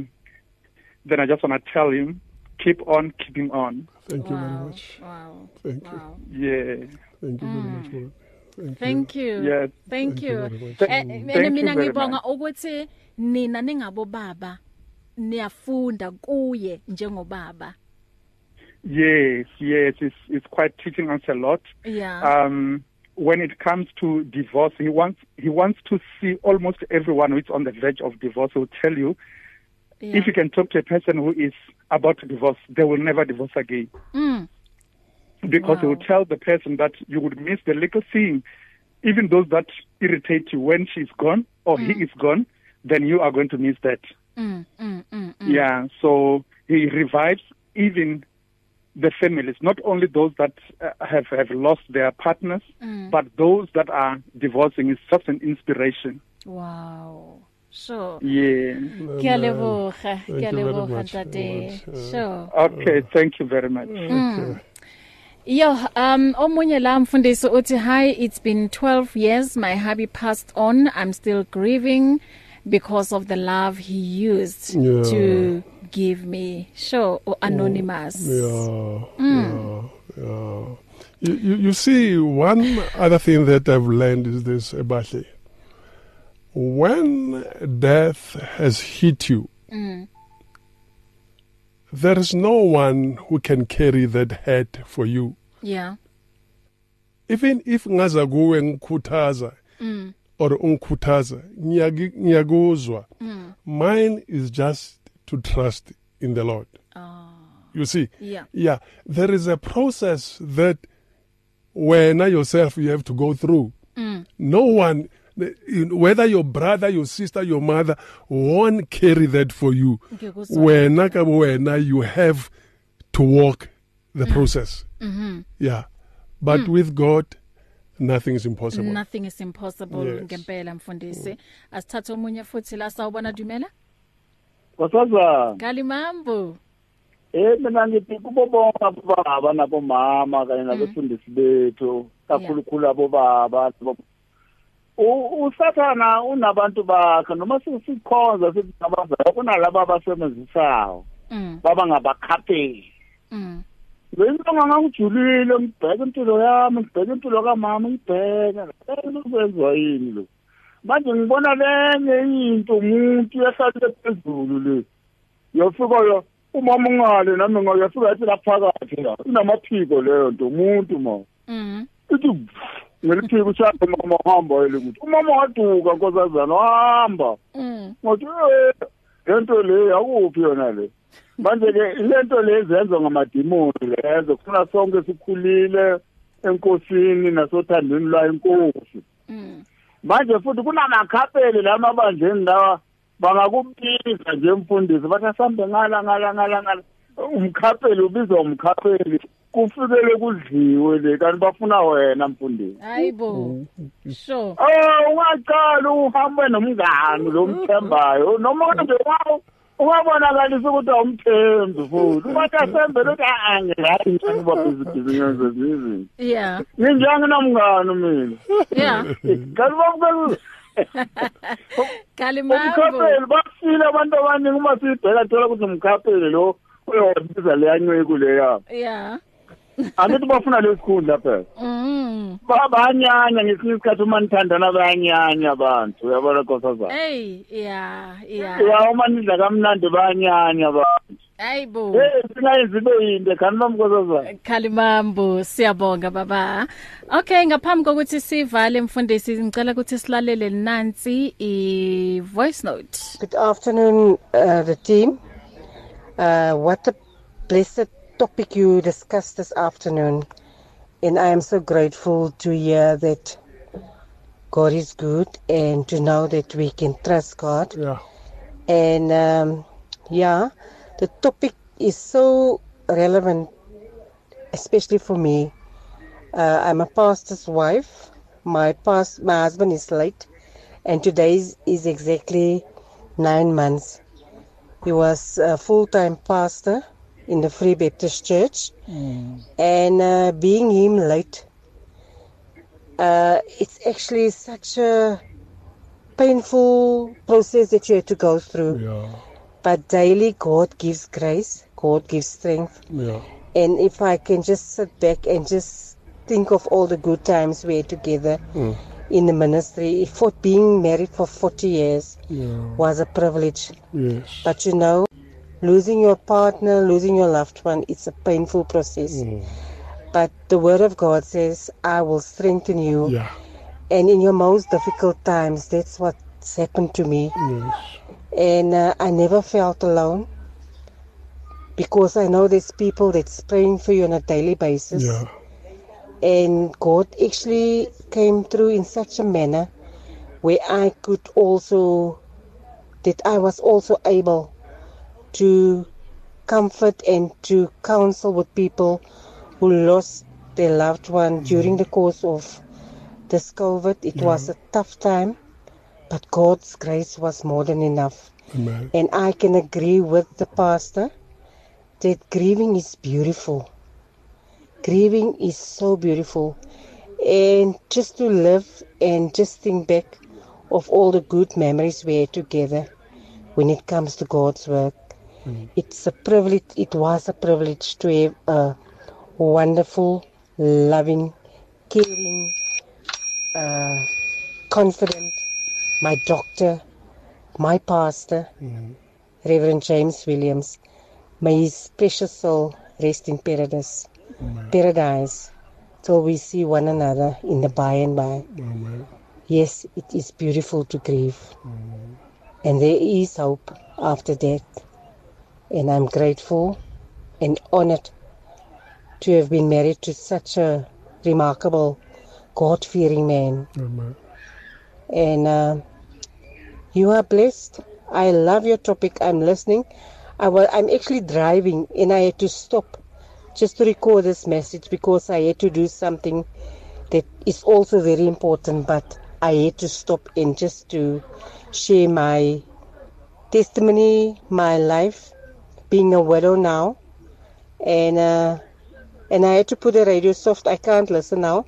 Then I just want to tell him, keep on keeping on. Thank you very Wow. much. Wow. Thank Wow. Yeah. Thank you very much. Lord. Thank, Thank you. Yes. Thank Thank you you. very much. Eh, Thank eh, you mina very ngibonga much. ukuthi nina ningabo baba niyafunda kuye njengobaba. Yes, yes, it's, it's quite teaching us a lot. Yeah. Um, when it comes to divorce, he wants he wants to see almost everyone who is on the verge of divorce. Will tell you yeah. if you can talk to a person who is about to divorce, they will never divorce again. Mm. Because he Wow. will tell the person that you would miss the little thing, even those that irritate you when she's gone or he is gone, then you are going to miss that. Mm. Mm. Mm. mm. Yeah, so he revives even the families, not only those that uh, have have lost their partners, Mm. but those that are divorcing is just an inspiration. Wow. Sure. Yeah. Ke a leboga. Thank Ke a you very leboga much. ntate. Uh, Sure. Okay, thank you very much. Mm. Yo, um omunye la mfundisi uthi hi it's been 12 years my hubby passed on I'm still grieving because of the love he used Yeah. to give me. Sure, or anonymous. Yeah, yeah, yeah. You, you, you see, one other thing that I've learned is this, Ebahle. When death has hit you, Mm. There is no one who can carry that hurt for you. Yeah. Even if ngaza kuwe ngikhuthaza Mm. or ungikhuthaza, ngiyakuzwa. Mm. Mine is just to trust in the Lord. Oh. You see? Yeah. Yeah, there is a process that when yourself you have to go through. Mm. No one, whether your brother, your sister, your mother, won't carry that for you. Wena ka wena, you have to walk the process. Mhm. Yeah, but with God, nothing is impossible. Nothing is impossible ngempela mfundisi. Asithathe omunye futhi la sawubona Dumela. Nkosazana Kalimambo. eh mina ngithi kubo bonke abobaba nabomama kanye nabefundisi bethu kakhulukhulu abobaba nabo- U- usathana unabantu bakhe noma sisikhonza sithi abazali kunalabo abasebenzisayo Mm. baba ngabakhapeli Mm. Ngangijulile ngibheka impilo yami ngibheka impilo kamama ngibheka kwenziwa yini lo manje ngibona lenye into umuntu ehlale phezulu le yafika yo umama ungale nami ngiyafika yathi laphakathi la inamaphiko leyo nto umuntu ma Mm. ithi ngeliphiko ushaya mama hamba yile ukuthi umama waduka nkosazana wahamba. Mm. ngathi eh lento le akuphi yona le? Manje ke lento le zenziwa ngamadimoni lezo kufuna sonke sikhulile enkosini nasothandweni lwayo inkosi. Mm. manje futhi kunamakhapeli la mabandleni lawa bangakubiza nje mfundisi bathi asambe ngala ngala ngala ngala. Umkhapeli ubizwa umkhapeli kufikele kudliwe le kanti bafuna wena mfundisi Hayibo. Sure. Oh ungaqala uhambe nomngani lo mthembayo noma nje wawo ungabonakalisa ukuthi awumthembi futhi ubathi asembe lokuthi angihayi ngani babhizi ngenze izinto Yeah. nginjenginomngani mina Yeah. kanti bakubekile Kalimambo. umkhapheli bafile abantu abaningi uma siyibheka thola ukuthi umkhapheli lo uyowabiza leyanceku leya Yeah. Angithi bafuna lesikhundla phela Mm. Ba- bayanyanya ngesinye isikhathi uma nithandana bayanyanya abantu uyabona nkosazana Hey, yeah, yeah. ya uma nidla kamnandi bayanyanya abantu Hayibo. hey singayenzi ibe yinde khani bamnkosazana Kalimambo siyabonga baba. Okay ngaphambi kokuthi sivale mfundisi ngicela ukuthi silalele nansi i voice note. Good afternoon, uh, the team. Uh, what a blessed topic you discussed this afternoon. And I am so grateful to hear that God is good and to know that we can trust God. Yeah. And um, yeah, the topic is so relevant, especially for me. Uh, I'm a pastor's wife. My past, my husband is late, and today is, is exactly nine months. He was a full-time pastor, in the Free Baptist Church. And uh, being him late, uh, it's actually such a painful process that you have to go through. Yeah. But daily, God gives grace, God gives strength. Yeah. And if I can just sit back and just think of all the good times we had together Mm. in the ministry, for being married for 40 years Yeah. was a privilege. Yes. But you know, losing your partner, losing your loved one, it's a painful process. Mm. But the word of God says, I will strengthen you. Yeah. And in your most difficult times, that's what's happened to me. Yes. And uh, I never felt alone because I know there's people that's praying for you on a daily basis. Yeah. And God actually came through in such a manner where I could also, that I was also able to comfort and to counsel with people who lost their loved one during the course of this COVID. It was a tough time, but God's grace was more than enough. Amen. And I can agree with the pastor that grieving is beautiful. Grieving is so beautiful. And just to live and just think back of all the good memories we had together when it comes to God's work. It's a privilege, it was a privilege to have a wonderful, loving, caring, uh, confident, my doctor, my pastor, Reverend James Williams. May his precious soul rest in paradise. Paradise. Till we see one another in the by and by. Yes, it is beautiful to grieve. And there is hope after death. And I'm grateful and honored to have been married to such a remarkable, God fearing man. Amen. And uh, you are blessed. I love your topic. I'm listening. I wa- I'm actually driving and I had to stop just to record this message because I had to do something that is also very important, but I had to stop and just to share my testimony, my life, being a widow now. And uh, and I had to put the radio soft. I can't listen now.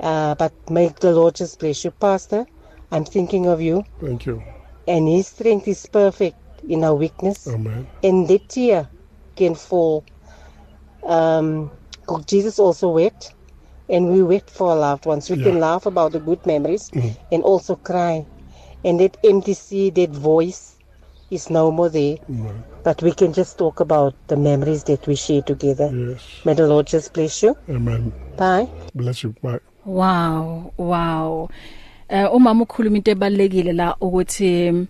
Uh, but may the Lord just bless you, Pastor. I'm thinking of you. Thank you. And His strength is perfect in our weakness. Amen. And that tear can fall. Um, Jesus also wept, and we wept for our loved ones. We Yeah. can laugh about the good memories Mhm. and also cry. And that empty sea, that voice is no more there. Amen. But we can just talk about the memories that we share together. Yes. May the Lord just bless you. Amen. Bye. Bless you. Bye. Wow, wow. Eh umama ukhuluma into ebalekile la ukuthi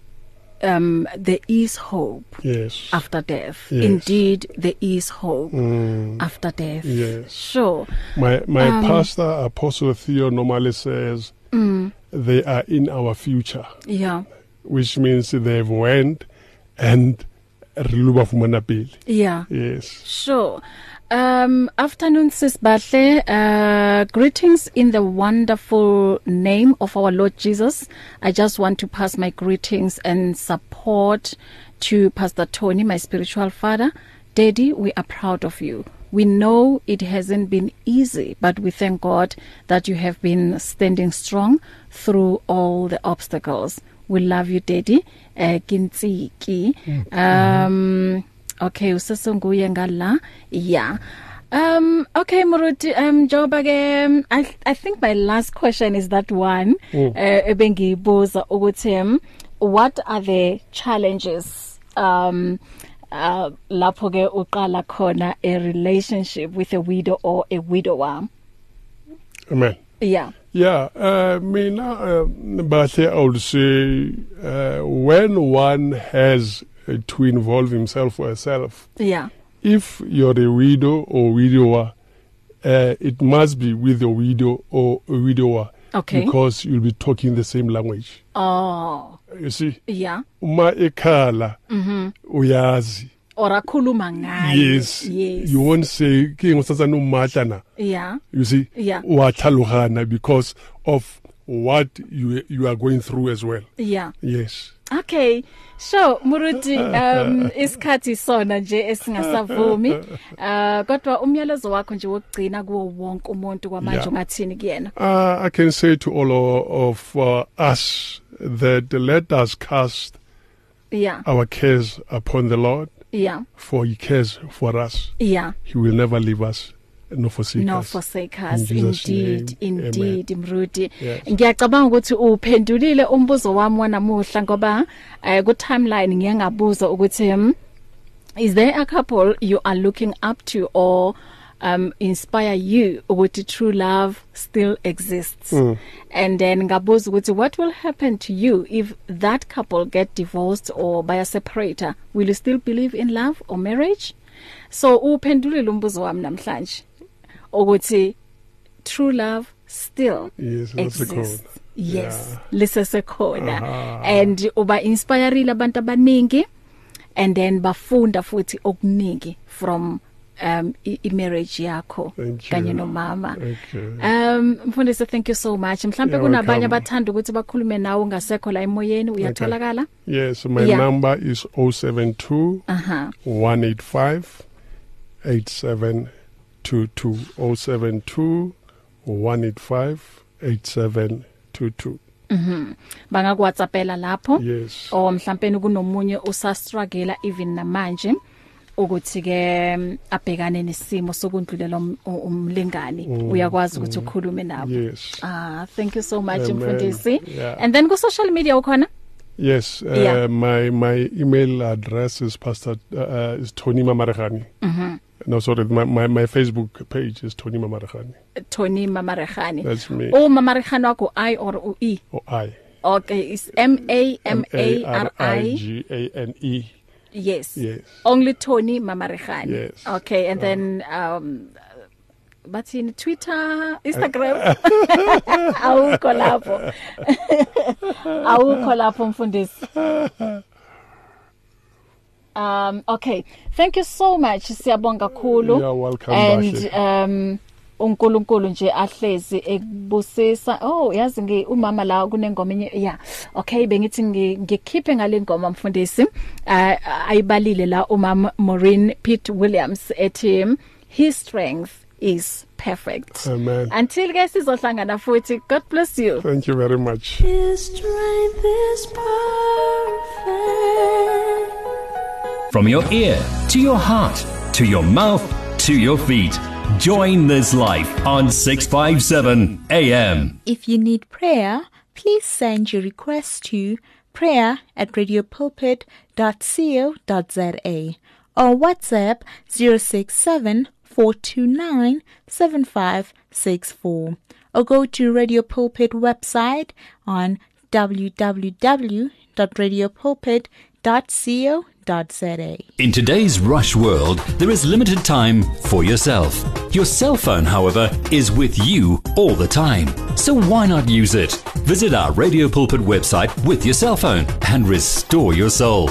um there is hope Yes. after death. Yes. Indeed there is hope Mm. after death. Yes. Sure. My my Um, pastor Apostle Theo normally says Mm, they are in our future, yeah. which means they've went and riluba fumana pele. Yeah. Yes. Sure. Um afternoon sis Bahle uh greetings in the wonderful name of our Lord Jesus. I just want to pass my greetings and support to Pastor Tony my spiritual father. Daddy, we are proud of you. We know it hasn't been easy, but we thank God that you have been standing strong through all the obstacles. We love you, Daddy. Uh, Kintsiki. Um okay usesonguye ngala yeah um okay Muruti um Joba ke um, I I think my last question is that one Mm. eh ebengibuza ukuthi um, what are the challenges um uh lapho ke uqala khona a relationship with a widow or a widower Amen. yeah Yeah, uh, mina uh, bahle I would say uh, when one has uh, to involve himself or herself, yeah if you're a widow or widower, uh, it must be with a widow or a widower Okay. because you'll be talking the same language. oh You see, yeah uma ekhala mhm uyazi. Or akhuluma ngayo Yes, yes you won't say ke ngosasa no matla na. yeah You see, Yeah. wa tlhalogana because of what you you are going through as well. yeah Yes. Okay. So Muruti um isikhathi sona nje esingasavumi uh kodwa umyalezo wakho nje wokugcina kuwo wonke umuntu kwamanje ungathini kuyena Uh, I can say to all of uh, us that let us cast Yeah our cares upon the Lord, yeah for He cares for us. yeah He will never leave us nor forsake no us. forsake In us Jesus' indeed name, indeed Mruti Yes. ngiyacabanga ukuthi uphendulile umbuzo wami wanamuhla ngoba eh, ku timeline ngiyangabuza ukuthi um, is there a couple you are looking up to or um inspire you ukuthi true love still exists Mm. and then ngabuza ukuthi what will happen to you if that couple get divorced or by a separator will you still believe in love or marriage so uphendulile umbuzo wami namhlanje ukuthi true love still Yes, that's exists khona. yes Yeah. lisesekhona Aha. and uba inspireile abantu abaningi and then bafunda futhi okuningi from um i- i-marriage yakho Thank you. kanye nomama Okay. um mfundisi thank you so much mhlambe You're kunabanye welcome. abathanda ukuthi bakhulume nawe ungasekho la emoyeni uyatholakala Yes, my Yeah. number is 072 aha 185 8722 072 185 8722 mhm bangakwatsapela lapho Yes. or mhlawumbe kunomunye usa struggle even namanje ukuthi ke mm, abhekane nesimo sokundlulela um- umlingani Mm, uyakwazi ukuthi mm. ukhulume nabo Yes. ah thank you so much Amen. mfundisi Yeah. and then ku social media ukhona Yes, uh, Yeah. my my email address is pastor uh, uh, is Tony Mamaragani. Mhm. No, sorry, my, my my Facebook page is Tony Mamaragani. Tony Mamarehani That's me. o Mamarehani wako i or u e Or I. okay it's m a m a r i G A N E. yes. Yes. only Tony Mamarehani Yes. okay and then um bathini Twitter Instagram. Awukho lapho awukho lapho mfundisi. Um okay. Thank you so much. Siyabonga kakhulu. You're welcome, and Bahle. um uNkulunkulu nje ahlezi ekubusisa oh yazi ngi umama la kunengoma enye yeah okay bengithi ngi- ngikhiphe ngale ngoma mfundisi uh, ayibalile la umama Maureen Pitt Williams ethi his strength is perfect Amen. until ke sizohlangana futhi god bless you Thank you very much. His strength is perfect. From your ear to your heart to your mouth to your feet. Join this life on 657 AM. If you need prayer, please send your request to prayer at radiopulpit.co.za or WhatsApp 067 429 7564 or go to Radio Pulpit website on www.radiopulpit.co.za. In today's rush world, there is limited time for yourself. Your cell phone, however, is with you all the time. So why not use it? Visit our Radio Pulpit website with your cell phone and restore your soul.